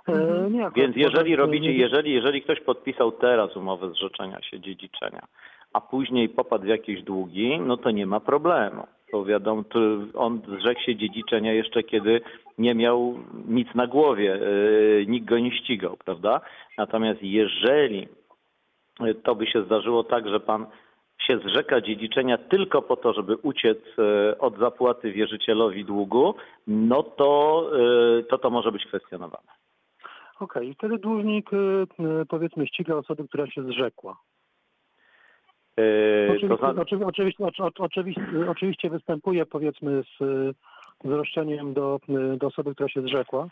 Speaker 9: E, nie, akurat
Speaker 4: Więc jeżeli robicie, jeżeli, jeżeli ktoś podpisał teraz umowę zrzeczenia się dziedziczenia, a później popadł w jakieś długi, no to nie ma problemu. Bo wiadomo, to on zrzekł się dziedziczenia jeszcze kiedy nie miał nic na głowie, yy, nikt go nie ścigał, prawda? Natomiast jeżeli to by się zdarzyło tak, że pan się zrzeka dziedziczenia tylko po to, żeby uciec e, od zapłaty wierzycielowi długu, no to e, to, to może być kwestionowane.
Speaker 9: Okej, i wtedy dłużnik, e, powiedzmy, ściga osobę, która się zrzekła. Oczywiście,
Speaker 4: To
Speaker 9: oczywiście, oczy- oczywiście, oczywiście występuje, powiedzmy, z, z roszczeniem do, do osoby, która się zrzekła,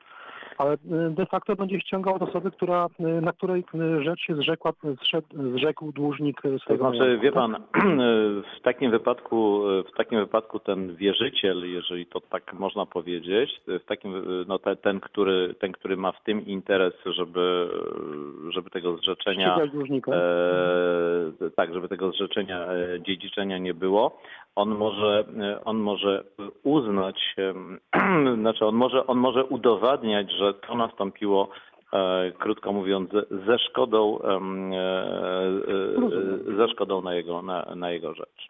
Speaker 9: ale e, de facto będzie ściągał od osoby, która, e, na której e, rzecz się zrzekła, zrzekł, zrzekł dłużnik e,
Speaker 4: To
Speaker 9: swojego
Speaker 4: znaczy, wie
Speaker 9: tak?
Speaker 4: pan, w takim wypadku, w takim wypadku ten wierzyciel, jeżeli to tak można powiedzieć, w takim, no te, ten, który, ten, który ma w tym interes, żeby, żeby tego zrzeczenia, e, tak, żeby tego zrzeczenia e, dziedziczenia nie było, on może, e, on może uznać, znaczy on może, on może udowadniać, że to nastąpiło e, krótko mówiąc, ze- szkodą, e, e, ze szkodą na jego, na, na jego rzecz.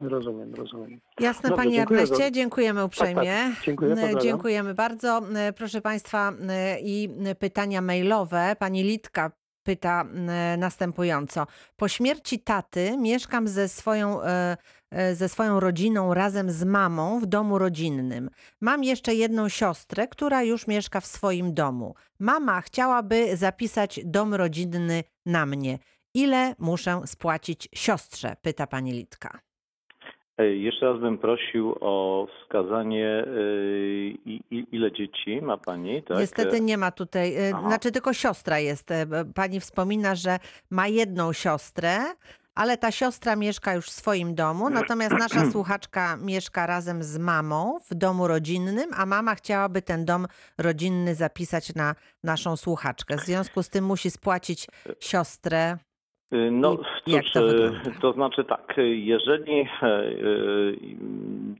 Speaker 9: Rozumiem, rozumiem.
Speaker 3: Jasne,
Speaker 9: Dobrze,
Speaker 3: Panie
Speaker 9: dziękuję
Speaker 3: Erneście,
Speaker 9: za-
Speaker 3: dziękujemy uprzejmie.
Speaker 9: tak. Dziękuję,
Speaker 3: E,
Speaker 9: pozdrawiam.
Speaker 3: Dziękujemy bardzo. E, Proszę Państwa, e, i pytania mailowe. Pani Litka pyta e, następująco. Po śmierci taty mieszkam ze swoją, e, e, ze swoją rodziną razem z mamą w domu rodzinnym. Mam jeszcze jedną siostrę, która już mieszka w swoim domu. Mama chciałaby zapisać dom rodzinny na mnie. Ile muszę spłacić siostrze? Pyta pani Litka.
Speaker 4: E, Jeszcze raz bym prosił o wskazanie, e, ile dzieci ma Pani, tak?
Speaker 3: Niestety nie ma tutaj, e,
Speaker 4: Aha.
Speaker 3: znaczy tylko siostra jest. Pani wspomina, że ma jedną siostrę, ale ta siostra mieszka już w swoim domu, natomiast nasza słuchaczka mieszka razem z mamą w domu rodzinnym, a mama chciałaby ten dom rodzinny zapisać na naszą słuchaczkę. W związku z tym musi spłacić siostrę.
Speaker 4: Y, No, cóż,
Speaker 3: to wygląda?
Speaker 4: to znaczy tak, e, jeżeli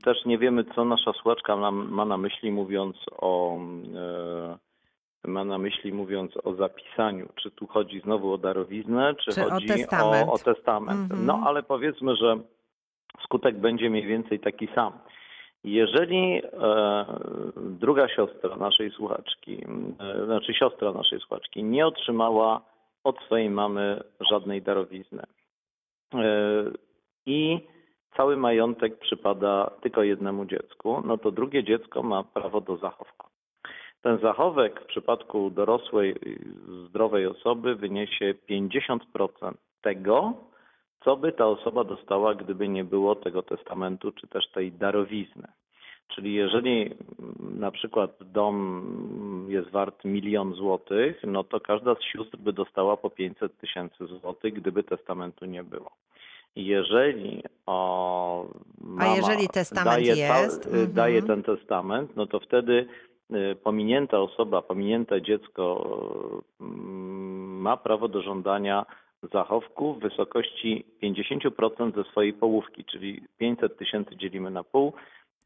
Speaker 4: też nie wiemy, co nasza słuchaczka ma na myśli, mówiąc o ma na myśli mówiąc o zapisaniu, czy tu chodzi znowu o darowiznę, czy,
Speaker 3: Czy o
Speaker 4: chodzi
Speaker 3: testament.
Speaker 4: o, o testament.
Speaker 3: Mhm.
Speaker 4: No ale powiedzmy, że skutek będzie mniej więcej taki sam. Jeżeli e, druga siostra naszej słuchaczki, e, znaczy siostra naszej słuchaczki, nie otrzymała od swojej mamy żadnej darowizny e, i cały majątek przypada tylko jednemu dziecku, no to drugie dziecko ma prawo do zachowku. Ten zachowek w przypadku dorosłej, zdrowej osoby wyniesie 50% tego, co by ta osoba dostała, gdyby nie było tego testamentu czy też tej darowizny. Czyli jeżeli mm, na przykład dom jest wart milion złotych, no to każda z sióstr by dostała po 500 tysięcy złotych, gdyby testamentu nie było. Jeżeli o, mama
Speaker 3: jeżeli testament
Speaker 4: daje, ta-
Speaker 3: jest,
Speaker 4: y, daje
Speaker 3: mhm.
Speaker 4: ten testament, no to wtedy y, pominięta osoba, pominięte dziecko mm, ma prawo do żądania zachowku w wysokości 50% ze swojej połówki, czyli 500 tysięcy dzielimy na pół,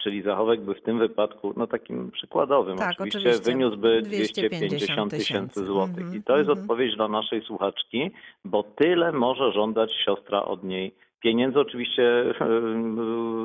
Speaker 4: czyli zachowek by w tym wypadku, no takim przykładowym
Speaker 3: Tak,
Speaker 4: oczywiście,
Speaker 3: oczywiście.
Speaker 4: wyniósłby
Speaker 3: 250
Speaker 4: 250 tysięcy złotych.
Speaker 3: Mhm,
Speaker 4: I to jest
Speaker 3: mhm.
Speaker 4: odpowiedź dla naszej słuchaczki, bo tyle może żądać siostra od niej pieniędzy. Oczywiście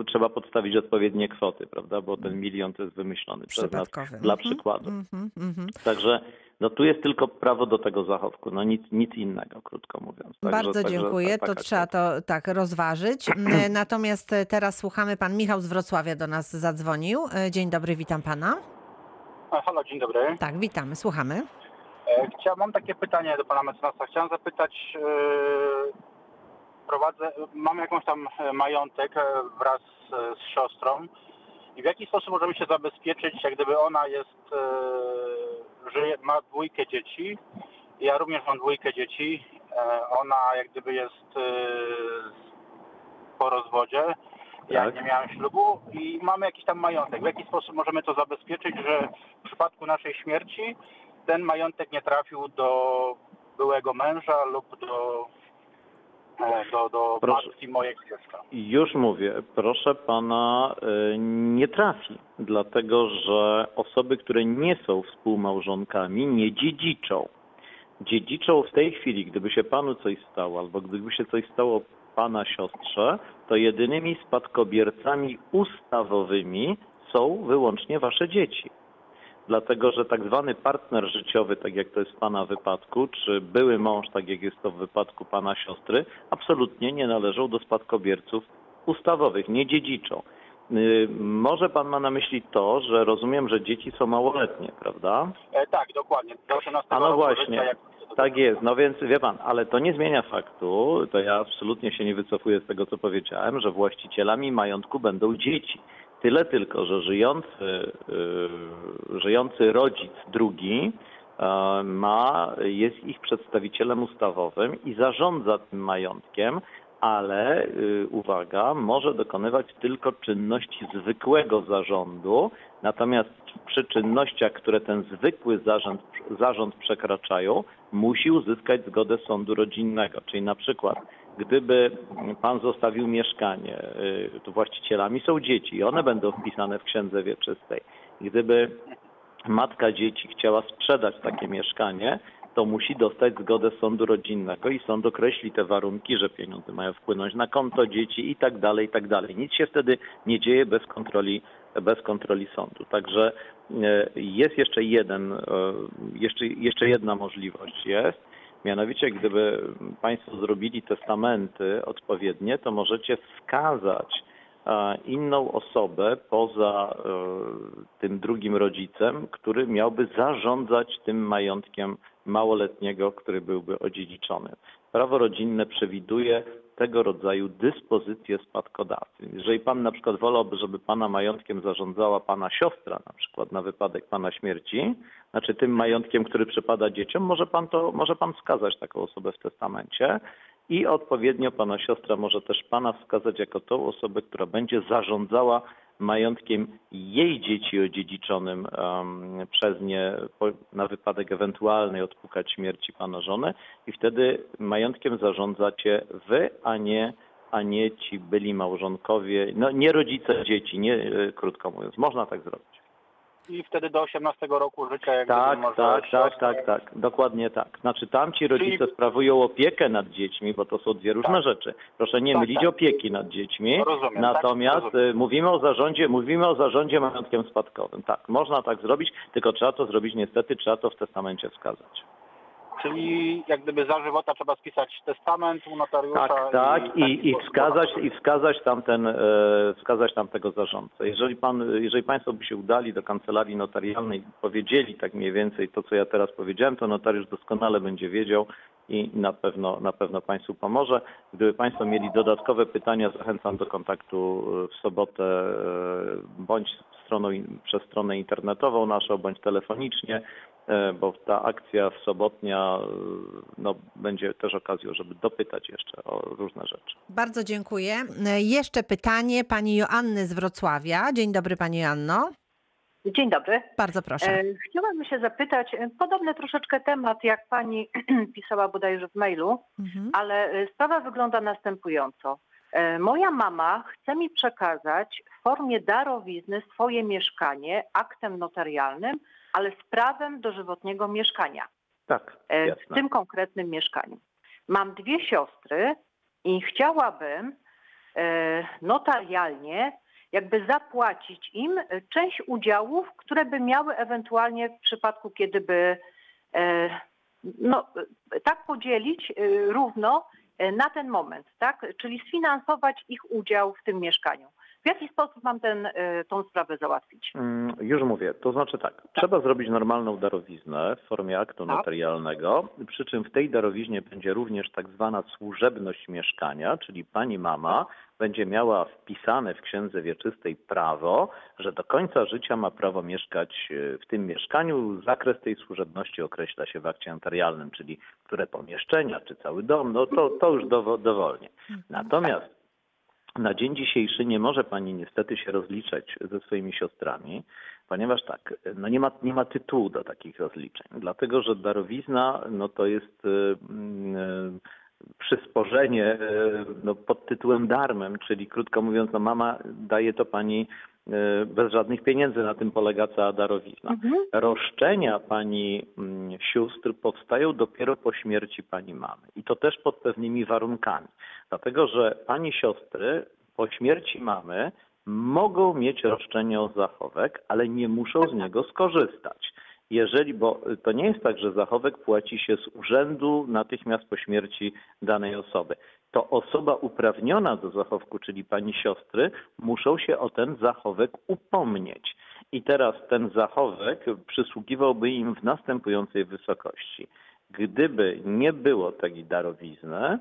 Speaker 4: trzeba podstawić odpowiednie kwoty, prawda, bo ten milion to jest wymyślony przez nas
Speaker 3: Przypadkowy.
Speaker 4: dla
Speaker 3: Mhm,
Speaker 4: przykładu.
Speaker 3: mhm, mhm.
Speaker 4: Także no tu jest tylko prawo do tego zachowku, no nic, nic innego, krótko mówiąc. Także,
Speaker 3: Bardzo
Speaker 4: także
Speaker 3: dziękuję.
Speaker 4: ta-
Speaker 3: To trzeba to tak rozważyć. Mm, Natomiast e, teraz słuchamy. Pan Michał z Wrocławia do nas zadzwonił. E, Dzień dobry, witam pana.
Speaker 10: Halo, dzień dobry.
Speaker 3: Tak, witamy, słuchamy.
Speaker 10: E, Chciałem, mam takie pytanie do pana mecenasa. Chciałem zapytać, e, prowadzę, mam jakąś tam e, majątek e, wraz e, z siostrą i w jaki sposób możemy się zabezpieczyć, jak gdyby ona jest, żyje, ma dwójkę dzieci, ja również mam dwójkę dzieci, ona jak gdyby jest po rozwodzie, ja
Speaker 4: Tak.
Speaker 10: nie miałem ślubu i mamy jakiś tam majątek. W jaki sposób możemy to zabezpieczyć, że w przypadku naszej śmierci ten majątek nie trafił do byłego męża lub do, do, do
Speaker 4: Proszę.
Speaker 10: matki mojego dziecka.
Speaker 4: Już mówię, proszę pana, y, nie trafi, dlatego że osoby, które nie są współmałżonkami, nie dziedziczą. Dziedziczą w tej chwili, gdyby się panu coś stało, albo gdyby się coś stało pana siostrze, to jedynymi spadkobiercami ustawowymi są wyłącznie wasze dzieci. Dlatego, że tak zwany partner życiowy, tak jak to jest w Pana wypadku, czy były mąż, tak jak jest to w wypadku Pana siostry, absolutnie nie należą do spadkobierców ustawowych, nie dziedziczą. Y, Może Pan ma na myśli to, że rozumiem, że dzieci są małoletnie, prawda?
Speaker 10: E, tak, dokładnie. Do 18
Speaker 4: A no właśnie.
Speaker 10: życia, jak-
Speaker 4: Tak jest, no więc wie pan, ale to nie zmienia faktu, to ja absolutnie się nie wycofuję z tego, co powiedziałem, że właścicielami majątku będą dzieci. Tyle tylko, że żyjący, yy, żyjący rodzic drugi e, ma, jest ich przedstawicielem ustawowym i zarządza tym majątkiem, ale yy, uwaga, może dokonywać tylko czynności zwykłego zarządu, natomiast przy czynnościach, które ten zwykły zarząd, zarząd przekraczają, musi uzyskać zgodę sądu rodzinnego. Czyli na przykład, gdyby pan zostawił mieszkanie, y, to właścicielami są dzieci i one będą wpisane w księdze wieczystej. Gdyby matka dzieci chciała sprzedać takie mieszkanie, to musi dostać zgodę sądu rodzinnego i sąd określi te warunki, że pieniądze mają wpłynąć na konto dzieci i tak dalej, i tak dalej. Nic się wtedy nie dzieje bez kontroli, bez kontroli sądu. Także e, jest jeszcze jeden, e, jeszcze, jeszcze jedna możliwość jest, mianowicie gdyby Państwo zrobili testamenty odpowiednie, to możecie wskazać e, inną osobę poza e, tym drugim rodzicem, który miałby zarządzać tym majątkiem małoletniego, który byłby odziedziczony. Prawo rodzinne przewiduje tego rodzaju dyspozycje spadkodawcy. Jeżeli pan na przykład wolałby, żeby pana majątkiem zarządzała pana siostra, na przykład na wypadek pana śmierci, znaczy tym majątkiem, który przypada dzieciom, może pan to, może pan wskazać taką osobę w testamencie i odpowiednio pana siostra może też pana wskazać jako tą osobę, która będzie zarządzała majątkiem jej dzieci odziedziczonym em, przez nie po, na wypadek ewentualnej odpukać śmierci pana żony i wtedy majątkiem zarządzacie wy, a nie, a nie ci byli małżonkowie, no nie rodzice dzieci, nie, e, krótko mówiąc. Można tak zrobić.
Speaker 10: I wtedy do 18 roku życia jak
Speaker 4: Tak,
Speaker 10: gdyby może
Speaker 4: tak, tak, tak, tak, dokładnie tak. Znaczy tam ci rodzice
Speaker 10: Czyli-
Speaker 4: sprawują opiekę nad dziećmi, bo to są dwie różne
Speaker 10: Tak.
Speaker 4: rzeczy. Proszę nie
Speaker 10: Tak,
Speaker 4: mylić
Speaker 10: tak.
Speaker 4: opieki nad dziećmi.
Speaker 10: Rozumiem,
Speaker 4: Natomiast
Speaker 10: tak, rozumiem.
Speaker 4: y, mówimy o zarządzie, mówimy o zarządzie majątkiem spadkowym. Tak, można tak zrobić, tylko trzeba to zrobić niestety, trzeba to w testamencie wskazać.
Speaker 10: Czyli jak gdyby za żywota trzeba spisać testament u notariusza.
Speaker 4: Tak, tak i, i
Speaker 10: sposób
Speaker 4: wskazać i wskazać tam ten, e, wskazać tam tego zarządcę. Jeżeli pan, jeżeli państwo by się udali do kancelarii notarialnej i powiedzieli tak mniej więcej to, co ja teraz powiedziałem, to notariusz doskonale będzie wiedział i na pewno, na pewno państwu pomoże. Gdyby państwo mieli dodatkowe pytania, zachęcam do kontaktu e, w sobotę e, bądź stroną, przez stronę internetową naszą, bądź telefonicznie bo ta akcja w sobotnia e, no, będzie też okazją, żeby dopytać jeszcze o różne rzeczy.
Speaker 3: Bardzo dziękuję. E, Jeszcze pytanie pani Joanny z Wrocławia. Dzień dobry pani Joanno.
Speaker 11: Dzień dobry.
Speaker 3: Bardzo proszę.
Speaker 11: E, Chciałabym się zapytać, e, podobny troszeczkę temat, jak pani pisała bodajże w mailu,
Speaker 3: Mhm.
Speaker 11: ale e, sprawa wygląda następująco. E, Moja mama chce mi przekazać w formie darowizny swoje mieszkanie aktem notarialnym, ale z prawem dożywotniego mieszkania
Speaker 4: Tak,
Speaker 11: e, w
Speaker 4: jasne.
Speaker 11: tym konkretnym mieszkaniu. Mam dwie siostry i chciałabym e, notarialnie jakby zapłacić im e, część udziałów, które by miały ewentualnie w przypadku, kiedy by no, tak podzielić równo na ten moment, tak? Czyli sfinansować ich udział w tym mieszkaniu. W jaki sposób mam ten, e, tą sprawę załatwić?
Speaker 4: Mm, Już mówię, to znaczy tak, trzeba zrobić normalną darowiznę w formie aktu
Speaker 11: Tak.
Speaker 4: notarialnego, przy czym w tej darowiźnie będzie również tak zwana służebność mieszkania, czyli pani mama będzie miała wpisane w księdze wieczystej prawo, że do końca życia ma prawo mieszkać e, w tym mieszkaniu. Zakres tej służebności określa się w akcie notarialnym, czyli które pomieszczenia, czy cały dom, no to, to już dowo- dowolnie. Natomiast na dzień dzisiejszy nie może pani niestety się rozliczać ze swoimi siostrami, ponieważ tak, no nie ma, nie ma tytułu do takich rozliczeń, dlatego że darowizna no to jest y, mm, y, przysporzenie y, no, pod tytułem darmem, czyli krótko mówiąc, no mama daje to pani bez żadnych pieniędzy, na tym polega cała darowizna.
Speaker 11: Mhm.
Speaker 4: Roszczenia pani mm, sióstr powstają dopiero po śmierci pani mamy i to też pod pewnymi warunkami. Dlatego, że pani siostry po śmierci mamy mogą mieć roszczenie o zachowek, ale nie muszą z niego skorzystać. Jeżeli, bo to nie jest tak, że zachowek płaci się z urzędu natychmiast po śmierci danej osoby. To osoba uprawniona do zachowku, czyli pani siostry, muszą się o ten zachowek upomnieć. I teraz ten zachowek przysługiwałby im w następującej wysokości. Gdyby nie było takiej darowizny,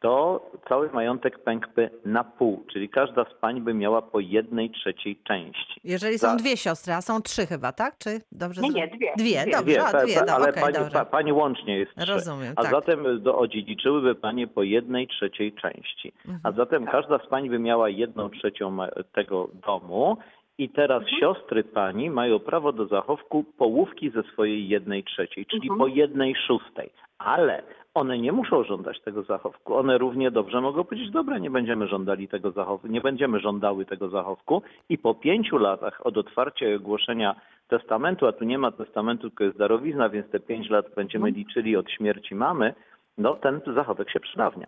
Speaker 4: to cały majątek pękłby na pół, czyli każda z pań by miała po jednej trzeciej części.
Speaker 3: Jeżeli są
Speaker 4: za-
Speaker 3: dwie siostry, a są trzy chyba, tak? Czy dobrze?
Speaker 11: Nie, nie, dwie.
Speaker 3: Dwie,
Speaker 11: Dwie.
Speaker 3: dobrze,
Speaker 4: pa-
Speaker 3: a dwie,
Speaker 4: pa-
Speaker 3: no,
Speaker 4: ale
Speaker 3: okej,
Speaker 4: pani,
Speaker 3: dobrze.
Speaker 4: pa, pani łącznie jest trzy.
Speaker 3: Rozumiem,
Speaker 4: A
Speaker 3: tak.
Speaker 4: zatem do, odziedziczyłyby panie po jednej trzeciej części.
Speaker 3: Mhm.
Speaker 4: A zatem każda z pań by miała jedną trzecią ma- tego domu i teraz
Speaker 3: Mhm.
Speaker 4: siostry pani mają prawo do zachowku połówki ze swojej jednej trzeciej, czyli
Speaker 11: Mhm.
Speaker 4: po jednej szóstej. Ale one nie muszą żądać tego zachowku. One równie dobrze mogą powiedzieć, dobra, nie będziemy żądali tego zachowku, nie będziemy żądały tego zachowku i po pięciu latach od otwarcia i ogłoszenia testamentu, a tu nie ma testamentu, tylko jest darowizna, więc te pięć lat będziemy liczyli od śmierci mamy, no ten zachowek się przedawnia.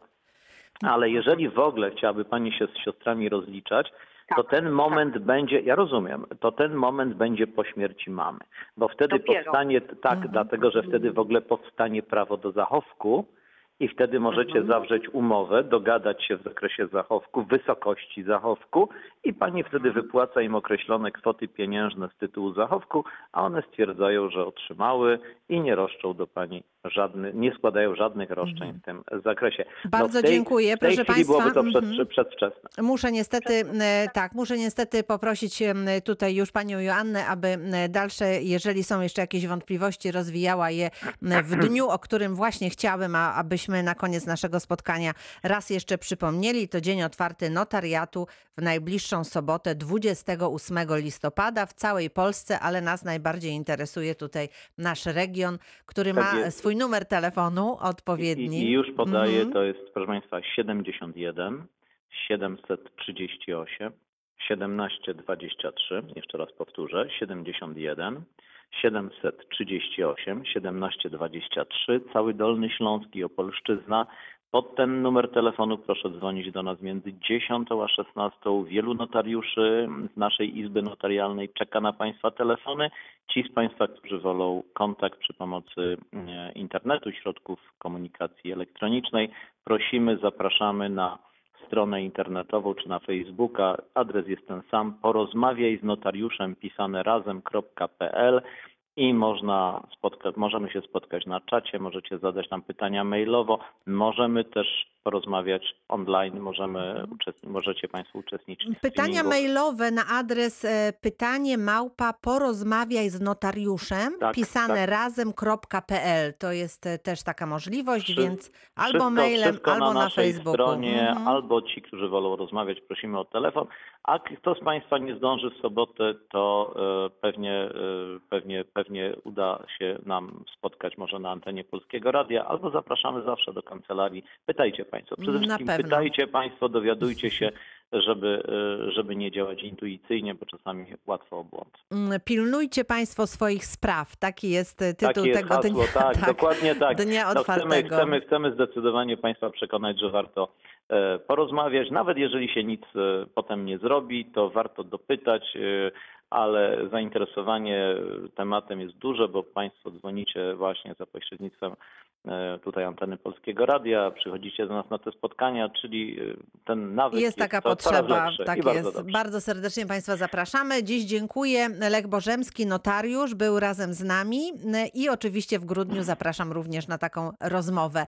Speaker 4: Ale jeżeli w ogóle chciałaby pani się z siostrami rozliczać, to
Speaker 11: Tak,
Speaker 4: ten moment będzie, ja rozumiem, to ten moment będzie po śmierci mamy, bo wtedy
Speaker 11: Dopiero.
Speaker 4: powstanie, tak,
Speaker 3: Mhm.
Speaker 4: dlatego że wtedy w ogóle powstanie prawo do zachowku i wtedy możecie
Speaker 11: Mhm.
Speaker 4: zawrzeć umowę, dogadać się w zakresie zachowku, wysokości zachowku i pani wtedy
Speaker 11: Mhm.
Speaker 4: wypłaca im określone kwoty pieniężne z tytułu zachowku, a one stwierdzają, że otrzymały i nie roszczą do pani żadnych, nie składają żadnych roszczeń w tym zakresie. No
Speaker 3: Mhm. Bardzo
Speaker 4: w tej,
Speaker 3: dziękuję,
Speaker 4: w tej
Speaker 3: proszę
Speaker 4: chwili
Speaker 3: państwa.
Speaker 4: byłoby to przed,
Speaker 3: Mhm.
Speaker 4: przedwczesne.
Speaker 3: Muszę niestety, e, tak, muszę niestety poprosić tutaj już panią Joannę, aby dalsze, jeżeli są jeszcze jakieś wątpliwości, rozwijała je w dniu, o którym właśnie chciałabym, abyśmy na koniec naszego spotkania raz jeszcze przypomnieli. To dzień otwarty notariatu w najbliższą sobotę 28 listopada w całej Polsce, ale nas najbardziej interesuje tutaj nasz region, który ma
Speaker 4: jest.
Speaker 3: Swój numer telefonu odpowiedni.
Speaker 4: I, I już podaję,
Speaker 3: Mhm.
Speaker 4: to jest proszę Państwa 71 738 1723, jeszcze raz powtórzę, 71 738 1723, cały Dolny Śląsk i Opolszczyzna. Pod ten numer telefonu proszę dzwonić do nas między 10 a 16. Wielu notariuszy z naszej Izby Notarialnej czeka na Państwa telefony. Ci z Państwa, którzy wolą kontakt przy pomocy e, internetu, środków komunikacji elektronicznej, prosimy, zapraszamy na stronę internetową czy na Facebooka. Adres jest ten sam. Porozmawiaj z notariuszem pisane razem.pl i można możemy się spotkać na czacie, możecie zadać nam pytania mailowo, możemy też porozmawiać online, możemy możecie Państwo uczestniczyć.
Speaker 3: Pytania mailowe na adres e, pytanie małpa porozmawiaj z notariuszem
Speaker 4: Tak,
Speaker 3: pisane
Speaker 4: tak.
Speaker 3: razem.pl. To jest e, też taka możliwość,
Speaker 4: Wszy-
Speaker 3: więc albo
Speaker 4: Wszystko-
Speaker 3: mailem,
Speaker 4: wszystko
Speaker 3: albo
Speaker 4: na
Speaker 3: na, Facebooku.
Speaker 4: stronie,
Speaker 3: Mhm.
Speaker 4: albo ci, którzy wolą rozmawiać, prosimy o telefon. A kto z Państwa nie zdąży w sobotę, to e, pewnie, e, pewnie, pewnie uda się nam spotkać może na antenie Polskiego Radia, albo zapraszamy zawsze do kancelarii. Pytajcie Państwo. Przede wszystkim pytajcie Państwo, dowiadujcie się, żeby, e, żeby nie działać intuicyjnie, bo czasami łatwo o błąd.
Speaker 3: Mm, Pilnujcie Państwo swoich spraw. Taki jest tytuł
Speaker 4: Takie jest
Speaker 3: tego
Speaker 4: hasło,
Speaker 3: dnia.
Speaker 4: tak, dokładnie tak.
Speaker 3: Dnia
Speaker 4: No, chcemy,
Speaker 3: otwartego.
Speaker 4: chcemy, chcemy zdecydowanie Państwa przekonać, że warto porozmawiać. Nawet jeżeli się nic e, potem nie zrobi, to warto dopytać, e, ale zainteresowanie tematem jest duże, bo Państwo dzwonicie właśnie za pośrednictwem e, tutaj anteny Polskiego Radia, przychodzicie do nas na te spotkania, czyli e, ten nawyk
Speaker 3: Jest taka
Speaker 4: to coraz
Speaker 3: potrzeba,
Speaker 4: lepszy
Speaker 3: tak
Speaker 4: bardzo
Speaker 3: jest.
Speaker 4: dobrze.
Speaker 3: Bardzo serdecznie Państwa zapraszamy. Dziś dziękuję. Lech Bożemski, notariusz, był razem z nami i oczywiście w grudniu zapraszam również na taką rozmowę.